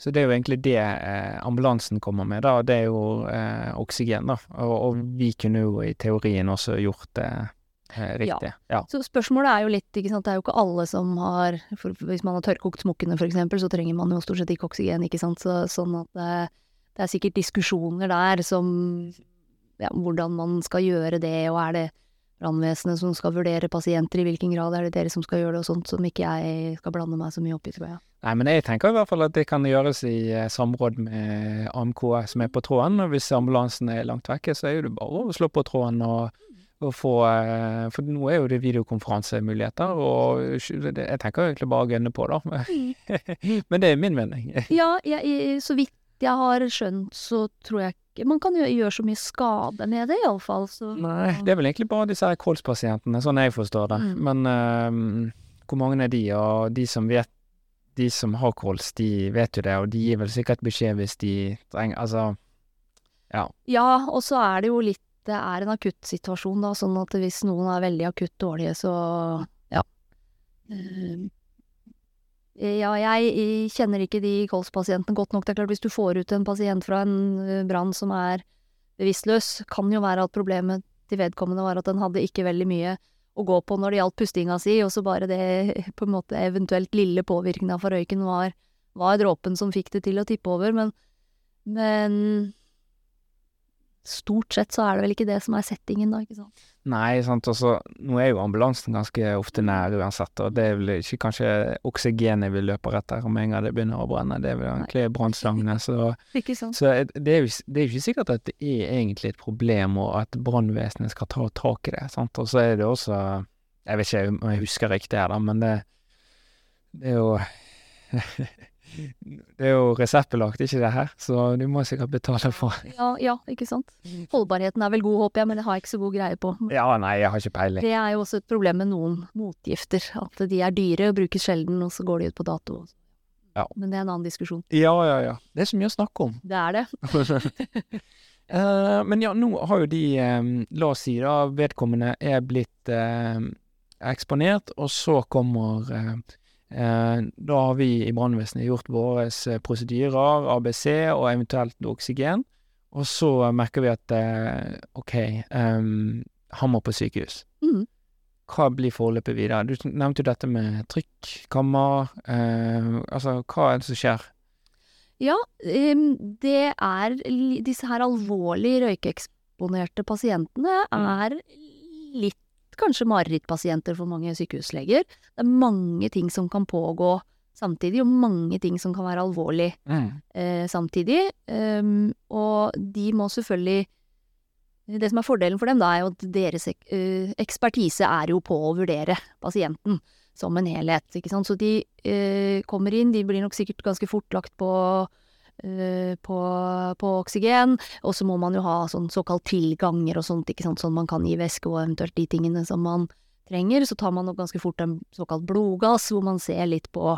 så det er jo egentlig det eh, ambulansen kommer med, da. Det er jo eh, oksygen, da. Og, og vi kunne jo i teorien også gjort det eh, riktig. Ja. Så spørsmålet er jo litt, ikke sant, det er jo ikke alle som har for, Hvis man har tørrkokt smokkene for eksempel, så trenger man jo stort sett ikke oksygen, ikke sant, så, sånn at det, det er sikkert diskusjoner der som ja, hvordan man skal gjøre det, og er det brannvesenet som skal vurdere pasienter, i hvilken grad er det dere som skal gjøre det, og sånt, som ikke jeg skal blande meg så mye opp i, tror jeg. Nei, men jeg tenker i hvert fall at det kan gjøres i eh, samråd med AMK som er på tråden. Og hvis ambulansen er langt vekke, så er det bare å slå på tråden og, og få eh, For nå er jo det videokonferansemuligheter, og jeg tenker egentlig bare å gønne på, da. Men det er min mening. Ja, jeg, så vidt jeg har skjønt, så tror jeg ikke Man kan gjøre så mye skade med det, iallfall, så Nei, det er vel egentlig bare disse her kolspasientene, sånn jeg forstår det. Mm. Men um, hvor mange er de? Og de som vet De som har kols, de vet jo det, og de gir vel sikkert beskjed hvis de trenger Altså, ja. Ja, og så er det jo litt Det er en akuttsituasjon, da, sånn at hvis noen er veldig akutt dårlige, så ja. Eh, Ja, jeg kjenner ikke de kolspasientene godt nok. Det er klart, hvis du får ut en pasient fra en eh, brann som er bevisstløs, kan jo være at problemet til vedkommende var at den hadde ikke veldig mye å gå på når det gjaldt pustinga si, og så bare det på en måte eventuelt lille påvirkninga fra røyken var, var dråpen som fikk det til å tippe over, men, men stort sett så er det vel ikke det som er settingen, da, ikke sant. Nei, sant, og så Nå er jo ambulansen ganske ofte nær uansett, og det er vel ikke kanskje oksygenet vi løper etter om en gang det begynner å brenne, det er vel egentlig brannslangene, så. Så det er jo det er jo ikke sikkert at det er egentlig et problem, og at brannvesenet skal ta tak i det, sant. Og så er det også Jeg vet ikke om jeg husker riktig her, da, men det, det er jo Det er jo reseptbelagt, ikke det her, så du må sikkert betale for Ja, ja, ikke sant. Holdbarheten er vel god, håper jeg, men det har jeg ikke så god greie på. Ja, nei, jeg har ikke peiling. Det er jo også et problem med noen motgifter, at de er dyre og brukes sjelden, og så går de ut på dato. Ja. Men det er en annen diskusjon. Ja, ja, ja. Det er så mye å snakke om. Det er det. uh, men ja, nå har jo de, um, la oss si da, vedkommende er blitt uh, eksponert, og så kommer eh, Da har vi i brannvesenet gjort våre eh, prosedyrer, ABC og eventuelt oksygen, og så merker vi at eh, OK, um, han må på sykehus. Mm. Hva blir forløpet videre? Du nevnte jo dette med trykk, kammer. Eh, altså, hva er det som skjer? Ja, um, det er Disse her alvorlig røykeeksponerte pasientene er litt kanskje marerittpasienter for mange sykehusleger. Det er mange ting som kan pågå samtidig, og mange ting som kan være alvorlig eh, samtidig. Um, og de må selvfølgelig Det som er fordelen for dem, da, er jo at deres ek eh, ekspertise er jo på å vurdere pasienten som en helhet. Så de eh, kommer inn, de blir nok sikkert ganske fort lagt på på, på oksygen, og så må man jo ha sånn såkalt tilganger og sånt, ikke sant, sånn man kan gi væske og eventuelt de tingene som man trenger. Så tar man nok ganske fort en såkalt blodgass, hvor man ser litt på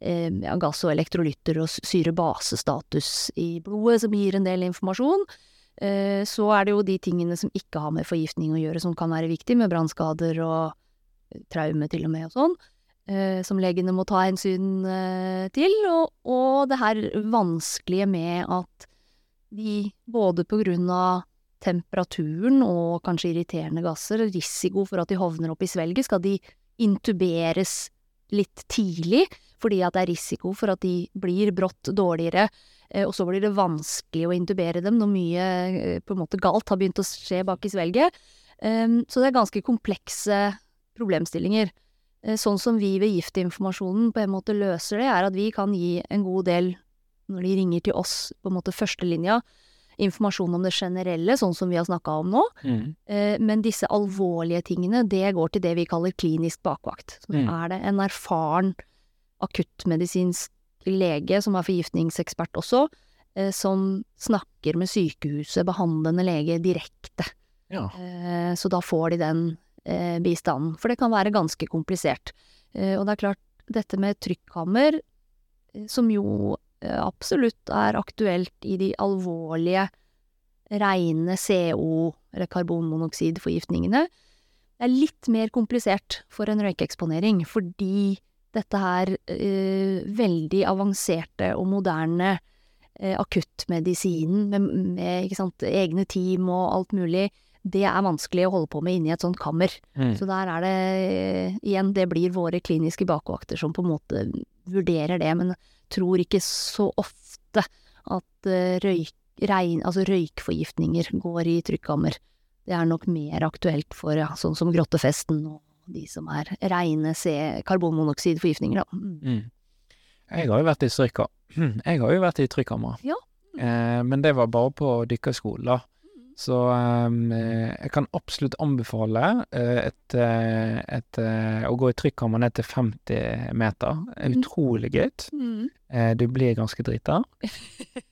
eh, gass og elektrolytter og syre-base-status i blodet, som gir en del informasjon. Eh, så er det jo de tingene som ikke har med forgiftning å gjøre, som kan være viktig, med brannskader og eh, traume til og med og sånn, eh, som legene må ta hensyn eh, til. Og, og det her vanskelige med at de, både på grunn av temperaturen og kanskje irriterende gasser, risiko for at de hovner opp i svelget, skal de intuberes litt tidlig, fordi at det er risiko for at de blir brått dårligere, eh, og så blir det vanskelig å intubere dem når mye eh, på en måte galt har begynt å skje bak i svelget. Um, så det er ganske komplekse problemstillinger. Eh, Sånn som vi ved Giftinformasjonen på en måte løser det, er at vi kan gi en god del, når de ringer til oss, på en måte førstelinja, informasjon om det generelle, sånn som vi har snakka om nå. Mm. Men disse alvorlige tingene, det går til det vi kaller klinisk bakvakt. Så Mm. er det en erfaren akuttmedisinsk lege, som er forgiftningsekspert også, eh, som snakker med sykehuset, behandlende lege, direkte. Ja. Eh, Så da får de den eh, bistanden. For det kan være ganske komplisert. Eh, Og det er klart, dette med trykkammer, eh, som jo eh, absolutt er aktuelt i de alvorlige, reine CO- eller karbonmonoksidforgiftningene, er litt mer komplisert for en røykeeksponering, fordi dette her eh, veldig avanserte og moderne eh, akuttmedisinen med, med sant, egne team og alt mulig, det er vanskelig å holde på med inni et sånt kammer. Mm. Så der er det eh, igjen, det blir våre kliniske bakvakter som på en måte vurderer det, men tror ikke så ofte at eh, røyk, rein, altså røykforgiftninger går i trykkammer. Det er nok mer aktuelt for ja, sånn som grottefesten og de som er reine karbonmonoksidforgiftninger, da. Mm. Mm. Jeg har jo vært i strykka. Jeg har jo vært i trykkammer. Ja. Eh, men det var bare på dykkerskolen, da. Så ehm, eh, jeg kan absolutt anbefale eh, et, eh, et, eh, å gå i trykkammer ned til 50 meter. Mhm. Utrolig gøy. Mm. Du blir ganske drita.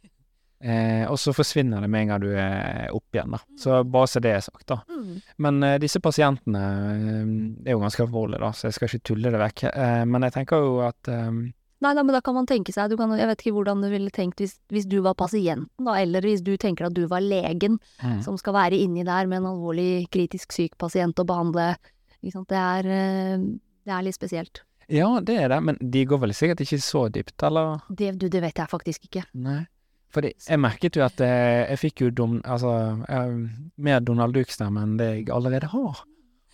Eh, og så forsvinner det med en gang du er opp igjen, da. Så bare så det er sagt, da. Mm. Men eh, disse pasientene eh, er jo ganske alvorlige, da, så jeg skal ikke tulle det vekk. Eh, men jeg tenker jo at eh, Nei, nei, men da kan man tenke seg, du kan, jeg vet ikke hvordan du ville tenkt hvis, hvis du var pasienten, da, eller hvis du tenker at du var legen mm. som skal være inni der med en alvorlig kritisk syk pasient og behandle. Det er, eh, det er litt spesielt. Ja, det er det, men de går vel sikkert ikke så dypt, eller? Det, du, det vet jeg faktisk ikke. Nei. Fordi jeg merket jo at jeg, jeg fikk jo dum, altså, jeg, mer Donald Duck-stemme enn det jeg allerede har.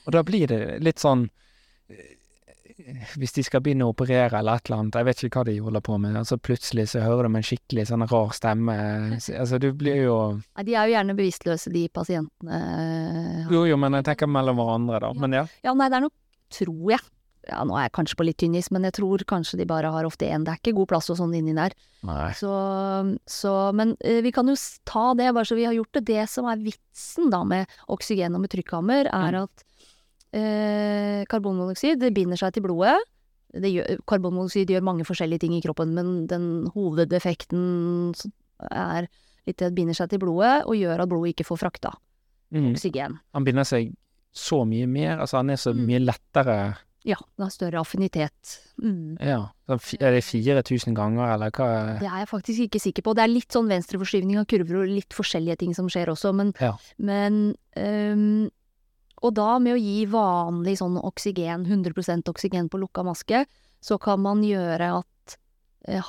Og da blir det litt sånn eh, Hvis de skal begynne å operere eller et eller annet, jeg vet ikke hva de holder på med, og så plutselig så hører du med en skikkelig sånn rar stemme. Altså, du blir jo ja, de er jo gjerne bevisstløse, de pasientene. Jo, jo, men jeg tenker mellom hverandre, da. Men ja. Ja, nei, det er nok, tror jeg Ja, nå er jeg kanskje på litt tynn is, men jeg tror kanskje de bare har ofte én. Det er ikke god plass og sånn inni der. Nei. Så, så Men eh, vi kan jo ta det, bare så vi har gjort det. Det som er vitsen da med oksygen og med trykkhammer, er at eh, karbonmonoksid det binder seg til blodet. Det gjør, karbonmonoksid gjør mange forskjellige ting i kroppen, men den hovedeffekten er litt det at binder seg til blodet og gjør at blodet ikke får frakta Mm. oksygen. Han binder seg så mye mer, altså han er så Mm. mye lettere Ja, den har større affinitet. Mm. Ja. Er det 4000 ganger, eller hva? Det er jeg faktisk ikke sikker på. Det er litt sånn venstreforskyvning av kurver og litt forskjellige ting som skjer også, men, Ja. men øhm, Og da med å gi vanlig sånn oksygen, 100% oksygen på lukka maske, så kan man gjøre at eh,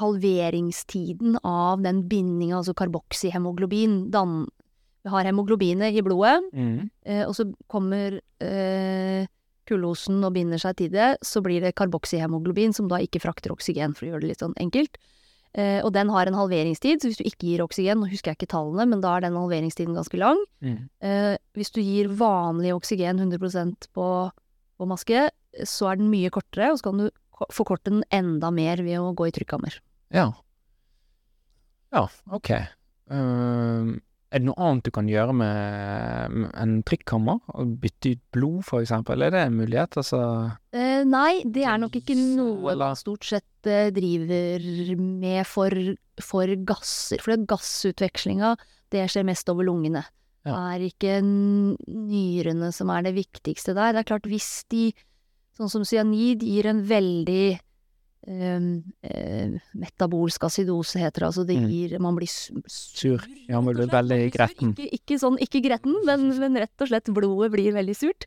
halveringstiden av den bindinga, altså karboksyhemoglobin, dan Vi har hemoglobinet i blodet, Mm. Eh, og så kommer eh, kullosen og binder seg til det, så blir det karboksyhemoglobin, som da ikke frakter oksygen, for å gjøre det litt sånn enkelt. Eh, og den har en halveringstid, så hvis du ikke gir oksygen, nå husker jeg ikke tallene, men da er den halveringstiden ganske lang. Mm. Eh, hvis du gir vanlig oksygen 100% på, på maske, så er den mye kortere, og så kan du ko- forkorte den enda mer ved å gå i trykkammer. Ja. Ja, ok. Ehm, er det noe annet du kan gjøre med, en trykkammer? Bytte ut blod, for eksempel? Er det en mulighet? Altså Eh, nei, det er nok ikke noe man stort sett eh, driver med for, for gasser. For det gassutvekslinga, det skjer mest over lungene. Det Ja. er ikke nyrene som er det viktigste der. Det er klart, hvis de, sånn som cyanid, gir en veldig metabolsk acidose, heter det. Altså det Mm. gir Man blir sur. Ja, man blir veldig gretten. Ikke, ikke sånn, ikke gretten, men, men rett og slett blodet blir veldig surt.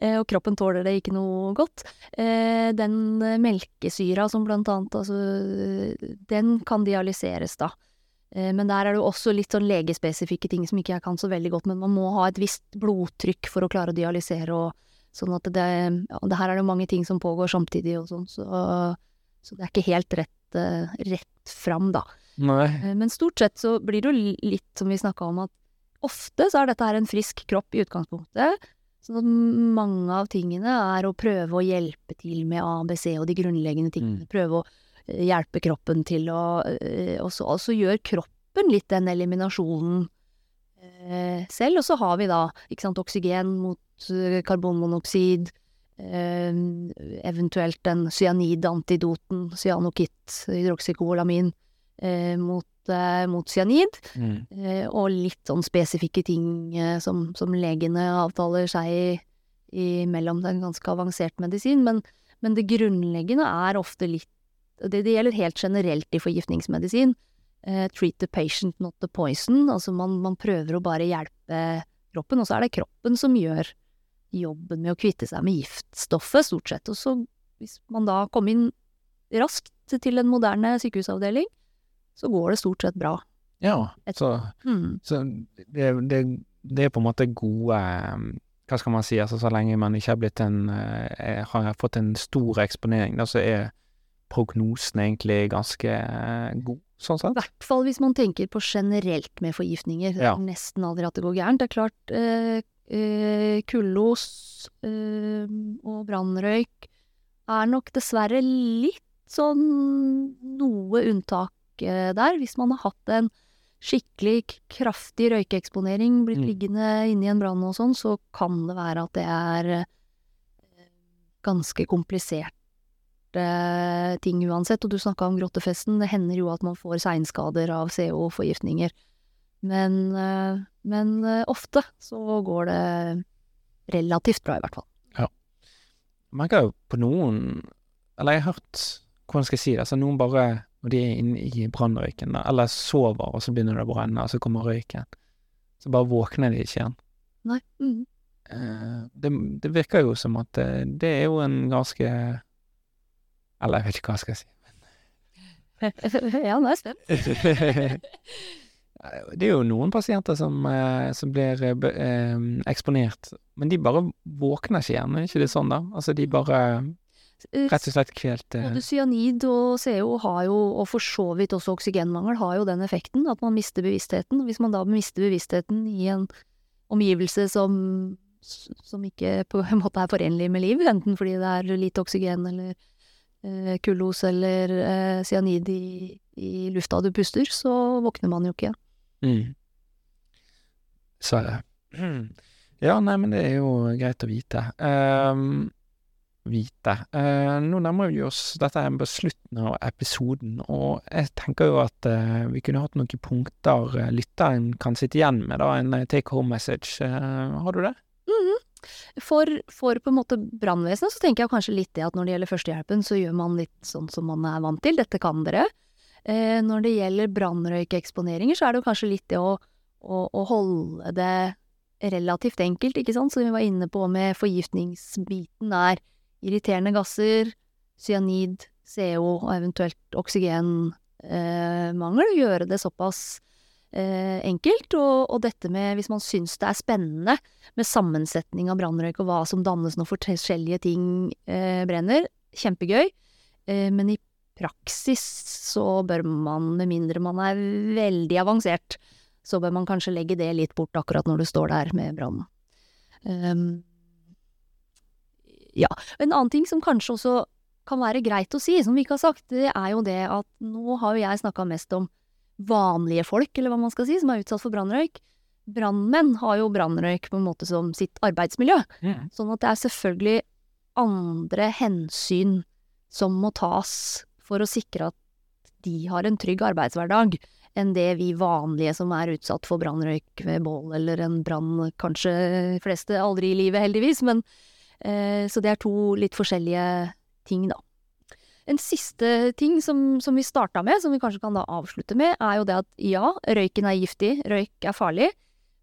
Eh, og kroppen tåler det ikke noe godt. Eh, den eh, melkesyra som blant annet, altså eh, Den kan dialyseres da. Eh, men der er det jo også litt sånn legespesifikke ting som ikke jeg kan så veldig godt, men man må ha et visst blodtrykk for å klare å dialysere og sånn at det Ja, det her er det mange ting som pågår samtidig og sånn, så, så det er ikke helt rett, eh, rett fram, da. Nei. Eh, Men stort sett så blir det jo litt som vi snakka om, at ofte så er dette her en frisk kropp i utgangspunktet. Sånn at mange av tingene er å prøve å hjelpe til med ABC og de grunnleggende tingene. Prøve å eh, hjelpe kroppen til å Og så altså gjør kroppen litt den eliminasjonen selv. Og så har vi da sant, oksygen mot karbonmonoksid. Eh, eventuelt den cyanidantidoten, cyanokitt, hydroksykolamin, eh, mot, eh, mot cyanid. Mm. Eh, og litt sånn spesifikke ting som, som legene avtaler seg i, i mellom. Det er en ganske avansert medisin, men, men det grunnleggende er ofte litt det, det gjelder helt generelt i forgiftningsmedisin. Treat the patient, not the poison. Altså man, man prøver å bare hjelpe kroppen, og så er det kroppen som gjør jobben med å kvitte seg med giftstoffet, stort sett. Og så, hvis man da kommer inn raskt til en moderne sykehusavdeling, så går det stort sett bra. Ja, så, Mm. så det, det, det er på en måte gode Hva skal man si, altså så lenge man ikke har blitt en eh, Har fått en stor eksponering, da, så er prognosen egentlig ganske eh, god, sånn I sett. hvert fall hvis man tenker på generelt med forgiftninger. Ja. nesten aldri at det går gærent. Det er klart, eh, kullos eh, og brannrøyk er nok dessverre litt sånn noe unntak eh, der. Hvis man har hatt en skikkelig kraftig røykeeksponering, blitt Mm. liggende inni en brann og sånn, så kan det være at det er eh, ganske komplisert eh, ting uansett. Og du snakka om grottefesten. Det hender jo at man får seinskader av CO-forgiftninger. Men, eh, men eh, ofte så går det relativt bra, i hvert fall. Jeg merker jo på noen Eller jeg har hørt Hvordan skal jeg si det? Altså noen bare Når de er inne i brannrøyken, eller sover, og så begynner det å brenne, og så kommer røyken. Så bare våkner de ikke igjen. Nei. Mm. Eh, det, det virker jo som at det, det er jo en ganske Eller jeg vet ikke hva jeg skal si. ja, nå er jeg spent. Det er jo noen pasienter som, eh, som blir eh, eh, eksponert, men de bare våkner ikke igjen, er ikke det sånn da? Altså de bare rett og slett kvelt eh, Både cyanid og CO har jo, og for så vidt også oksygenmangel, har jo den effekten at man mister bevisstheten. Hvis man da mister bevisstheten i en omgivelse som, som ikke på en måte er forenlig med liv, enten fordi det er lite oksygen eller eh, kullos eller eh, cyanid i, i lufta du puster, så våkner man jo ikke igjen. Mm. Dessverre. Ja, nei, men det er jo greit å vite. Um, vite. Uh, nå nærmer vi oss Dette er på slutten av episoden, og jeg tenker jo at uh, vi kunne hatt noen punkter uh, lytteren kan sitte igjen med, da, en take home message. Har du det? For, for på en måte brannvesenet så tenker jeg kanskje litt det at når det gjelder førstehjelpen, så gjør man litt sånn som man er vant til. Dette kan dere. Eh, når det gjelder brannrøykeksponeringer, så er det jo kanskje litt det å, å, å holde det relativt enkelt, ikke sant, som vi var inne på med forgiftningsbiten er irriterende gasser, cyanid, CO og eventuelt oksygenmangel. Eh, gjøre det såpass eh, enkelt. Og, og dette med, hvis man syns det er spennende med sammensetning av brannrøyk og hva som dannes når forskjellige ting eh, brenner, kjempegøy. Eh, men i praksis så bør man, med mindre man er veldig avansert, så bør man kanskje legge det litt bort akkurat når du står der med brannen. Um, ja. En annen ting som kanskje også kan være greit å si, som vi ikke har sagt, det er jo det at nå har jo jeg snakka mest om vanlige folk, eller hva man skal si, som er utsatt for brannrøyk. Brannmenn har jo brannrøyk på en måte som sitt arbeidsmiljø. Sånn at det er selvfølgelig andre hensyn som må tas for å sikre at de har en trygg arbeidshverdag, enn det vi vanlige som er utsatt for brannrøyk ved bål eller en brann, kanskje de fleste aldri i livet, heldigvis, men eh, Så det er to litt forskjellige ting, da. En siste ting som, som vi starta med, som vi kanskje kan da avslutte med, er jo det at ja, røyken er giftig, røyk er farlig,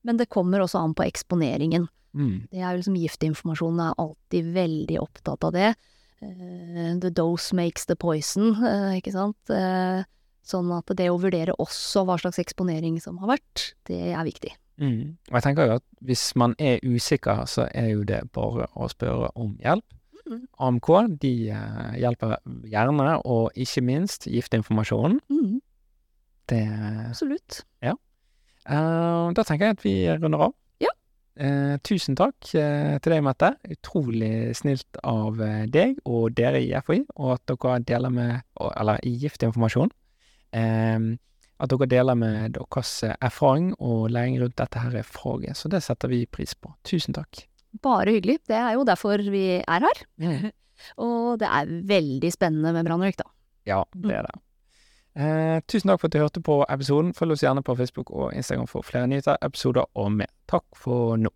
men det kommer også an på eksponeringen. Mm. Det er jo liksom Giftinformasjonen er alltid veldig opptatt av det. Eh, the dose makes the poison, eh, ikke sant. Eh, sånn at det å vurdere også hva slags eksponering som har vært, det er viktig. Mm. Og jeg tenker jo at hvis man er usikker, så er jo det bare å spørre om hjelp. Mm. AMK de hjelper gjerne, og ikke minst giftinformasjonen. Mm, Det absolutt. eh, Da tenker jeg at vi runder av. Eh, tusen takk eh, til deg, Mette. Utrolig snilt av eh, deg og dere i FHI, og at dere deler med Eller i Giftinformasjon. At dere deler med deres erfaring og læring rundt dette her faget. Så det setter vi pris på. Tusen takk. Bare hyggelig. Det er jo derfor vi er her. Og det er veldig spennende med brannrøyk, da. Ja, det er det. Eh, tusen takk for at du hørte på episoden. Følg oss gjerne på Facebook og Instagram for flere nyheter, episoder og mer. Takk for nå.